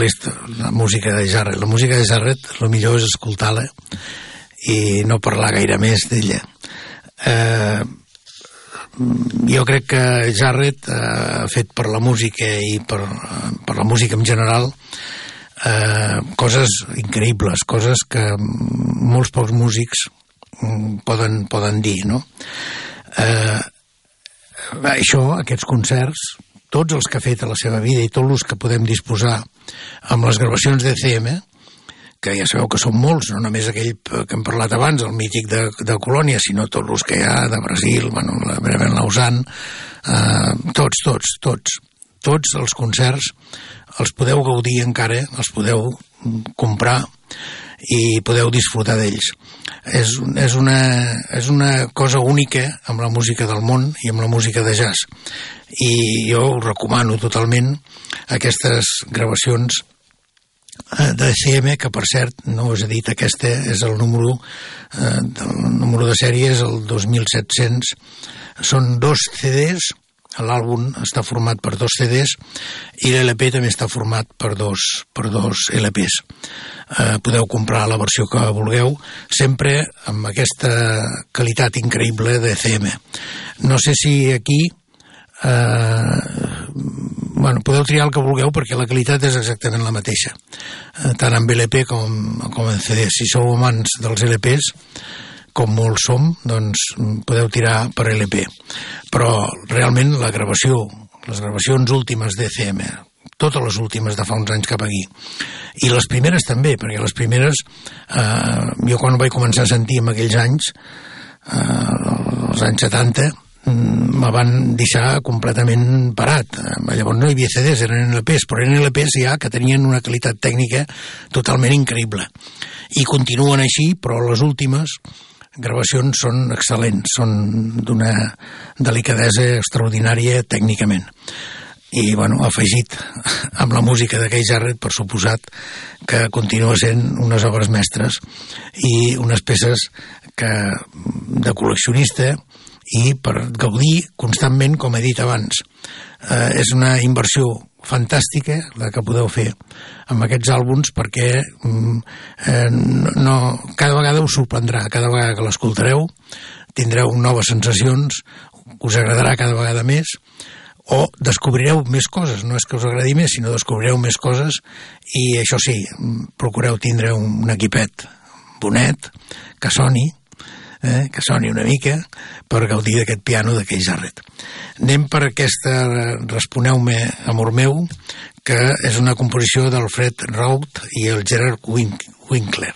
la música de Jarrett. La música de Jarrett el millor és escoltar-la i no parlar gaire més d'ella. Eh, jo crec que Jarrett eh, ha fet per la música i per, per la música en general eh, coses increïbles, coses que molts pocs músics mm, poden, poden dir, no? Eh, això, aquests concerts, tots els que ha fet a la seva vida i tots els que podem disposar amb les gravacions de CM, que ja sabeu que són molts, no només aquell que hem parlat abans, el mític de, de Colònia, sinó tots els que hi ha de Brasil, bueno, la Breven Lausanne, eh, tots, tots, tots, tots els concerts els podeu gaudir encara, els podeu comprar i podeu disfrutar d'ells. És, és, una, és una cosa única amb la música del món i amb la música de jazz. I jo us recomano totalment aquestes gravacions eh, de CM, que per cert, no us he dit, aquesta és el número, eh, el número de sèrie és el 2700, són dos CDs, l'àlbum està format per dos CDs i l'LP també està format per dos, per dos LPs. Eh, podeu comprar la versió que vulgueu, sempre amb aquesta qualitat increïble de CM. No sé si aquí eh, bueno, podeu triar el que vulgueu perquè la qualitat és exactament la mateixa, eh, tant amb LP com, com en CD. Si sou amants dels LPs, com molts som, doncs podeu tirar per LP. Però realment la gravació, les gravacions últimes d'ECM, totes les últimes de fa uns anys cap aquí, i les primeres també, perquè les primeres, eh, jo quan vaig començar a sentir en aquells anys, eh, els anys 70, mm, me van deixar completament parat. Eh, llavors no hi havia CDs, eren LPs, però eren LPs ja que tenien una qualitat tècnica totalment increïble. I continuen així, però les últimes gravacions són excel·lents, són d'una delicadesa extraordinària tècnicament. I, bueno, afegit amb la música de Keith Jarrett, per suposat, que continua sent unes obres mestres i unes peces que de col·leccionista i per gaudir constantment, com he dit abans. Eh, és una inversió fantàstica la que podeu fer amb aquests àlbums perquè mm, eh, no, cada vegada us sorprendrà, cada vegada que l'escoltareu tindreu noves sensacions, us agradarà cada vegada més o descobrireu més coses, no és que us agradi més, sinó descobrireu més coses i això sí, procureu tindre un equipet bonet, que soni, eh, que soni una mica per gaudir d'aquest piano d'aquell Jarret. Anem per aquesta Responeu-me, amor meu, que és una composició d'Alfred Raut i el Gerard Winkler.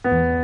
Uh, hem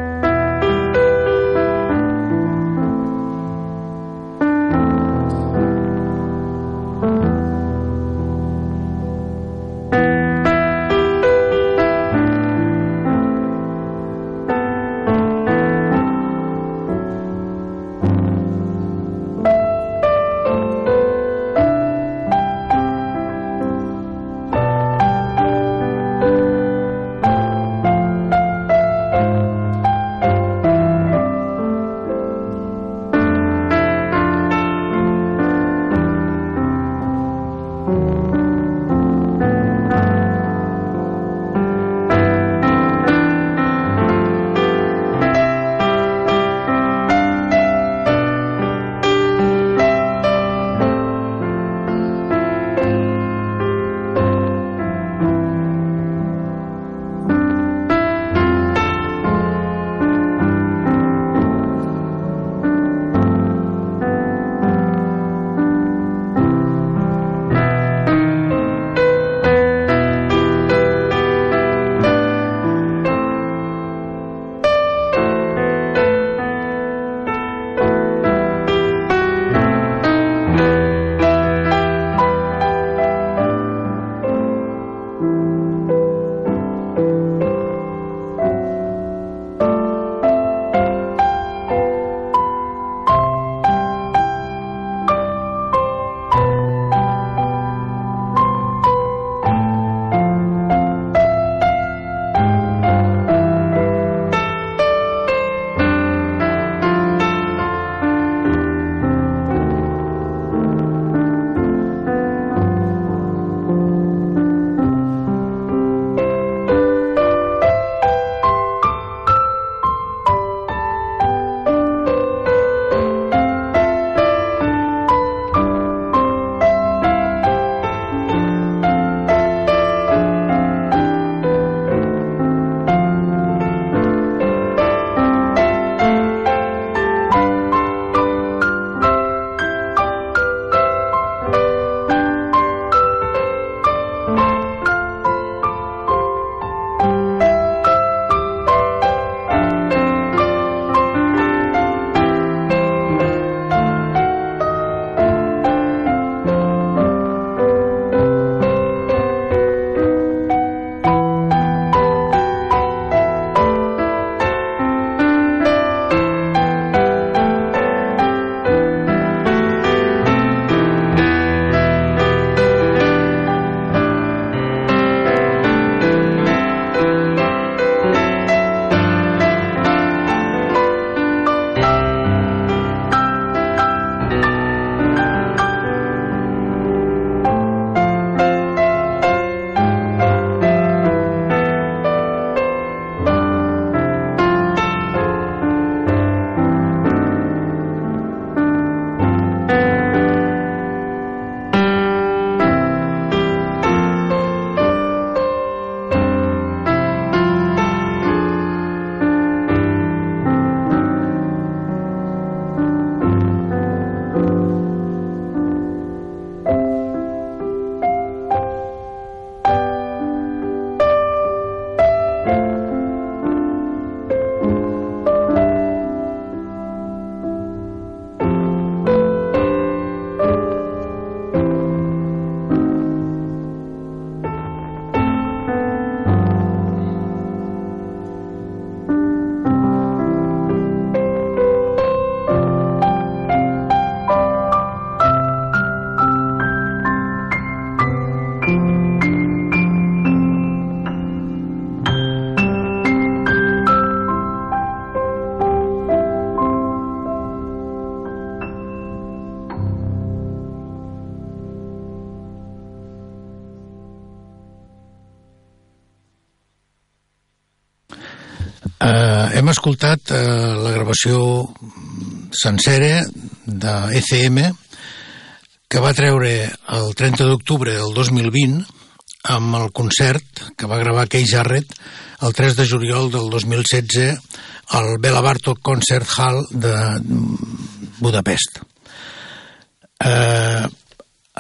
escoltat uh, la gravació sencera de ECM que va treure el 30 d'octubre del 2020 amb el concert que va gravar Kay Jarrett el 3 de juliol del 2016 al Bela Bartok Concert Hall de Budapest. Eh,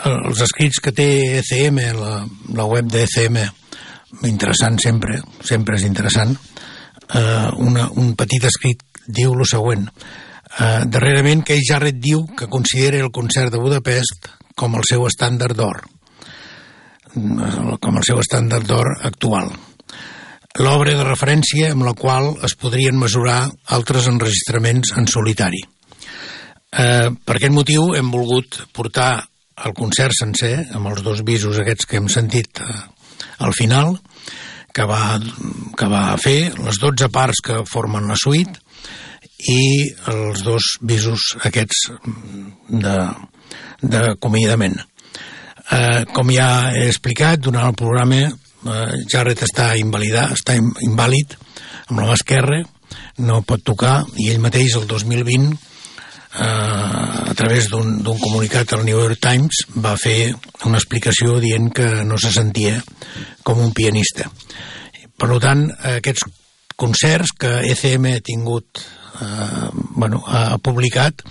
els escrits que té ECM, la, la web d'ECM, interessant sempre, sempre és interessant, eh, una, un petit escrit diu el següent. Eh, darrerament, Kay Jarrett diu que considera el concert de Budapest com el seu estàndard d'or, com el seu estàndard d'or actual. L'obra de referència amb la qual es podrien mesurar altres enregistraments en solitari. Eh, per aquest motiu hem volgut portar el concert sencer, amb els dos visos aquests que hem sentit eh, al final, que va, que va fer, les 12 parts que formen la suite i els dos visos aquests d'acomiadament. Eh, com ja he explicat, durant el programa eh, Jarrett està invalidat, està invàlid amb la mà esquerra, no pot tocar, i ell mateix el 2020 eh, a través d'un comunicat al New York Times va fer una explicació dient que no se sentia com un pianista. Per tant, aquests concerts que ECM ha tingut, eh, bueno, ha publicat,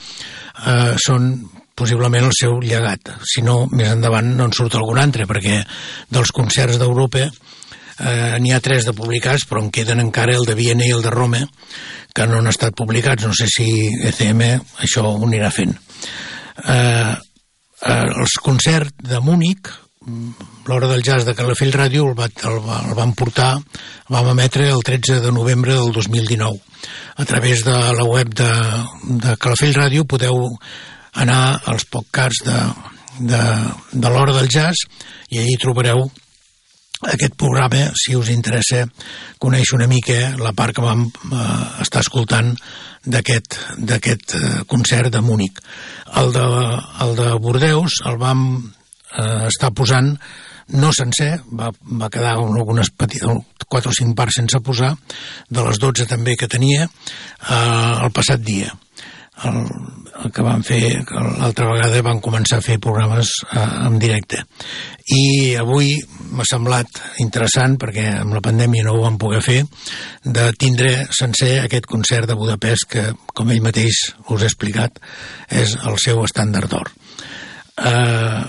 eh, són possiblement el seu llegat. Si no, més endavant no en surt algun altre, perquè dels concerts d'Europa eh, n'hi ha tres de publicats, però en queden encara el de Viena i el de Roma, que no han estat publicats. No sé si ECM això ho anirà fent. Eh, eh, els concerts de Múnich, l'hora del jazz de Calafell Ràdio el, va, el, el van portar, el vam emetre el 13 de novembre del 2019. A través de la web de, de Calafell Ràdio podeu anar als podcasts de, de, de l'hora del jazz i allí trobareu aquest programa, si us interessa conèixer una mica la part que vam eh, estar escoltant d'aquest eh, concert de Múnich. El de, el de Bordeus el vam eh, està posant no sencer, va, va quedar algunes petites, 4 o 5 parts sense posar, de les 12 també que tenia eh, el passat dia. El, el que van fer, l'altra vegada van començar a fer programes eh, en directe. I avui m'ha semblat interessant, perquè amb la pandèmia no ho vam poder fer, de tindre sencer aquest concert de Budapest que, com ell mateix us ha explicat, és el seu estàndard d'or. Eh,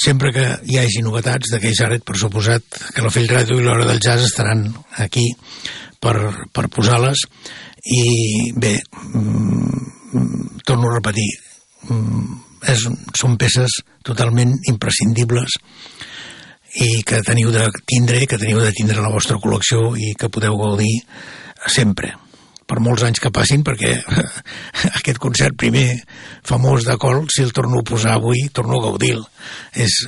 sempre que hi hagi novetats de Jarrett, per suposat que la Fell Ràdio i l'Hora del Jazz estaran aquí per, per posar-les i bé mm, torno a repetir mm, és, són peces totalment imprescindibles i que teniu de tindre, que teniu de tindre la vostra col·lecció i que podeu gaudir sempre per molts anys que passin, perquè aquest concert primer famós de Col, si el torno a posar avui, torno a gaudir-lo.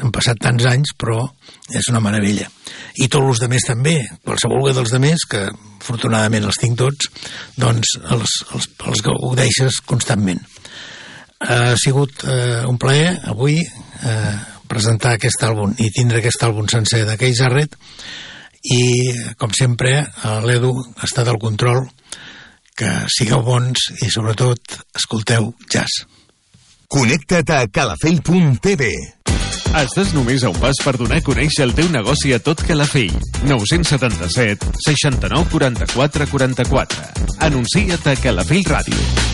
Han passat tants anys, però és una meravella. I tots els demés també, qualsevol dels demés, que afortunadament els tinc tots, doncs els, els, els gaudeixes constantment. Ha sigut eh, un plaer avui eh, presentar aquest àlbum i tindre aquest àlbum sencer de Jarrett i, com sempre, l'Edu està del control que sigueu bons i sobretot escolteu jazz. Connecta't a calafell.tv Estàs només a un pas per donar a conèixer el teu negoci a tot Calafell. 977 69 44 44. Anuncia't a Calafell Ràdio.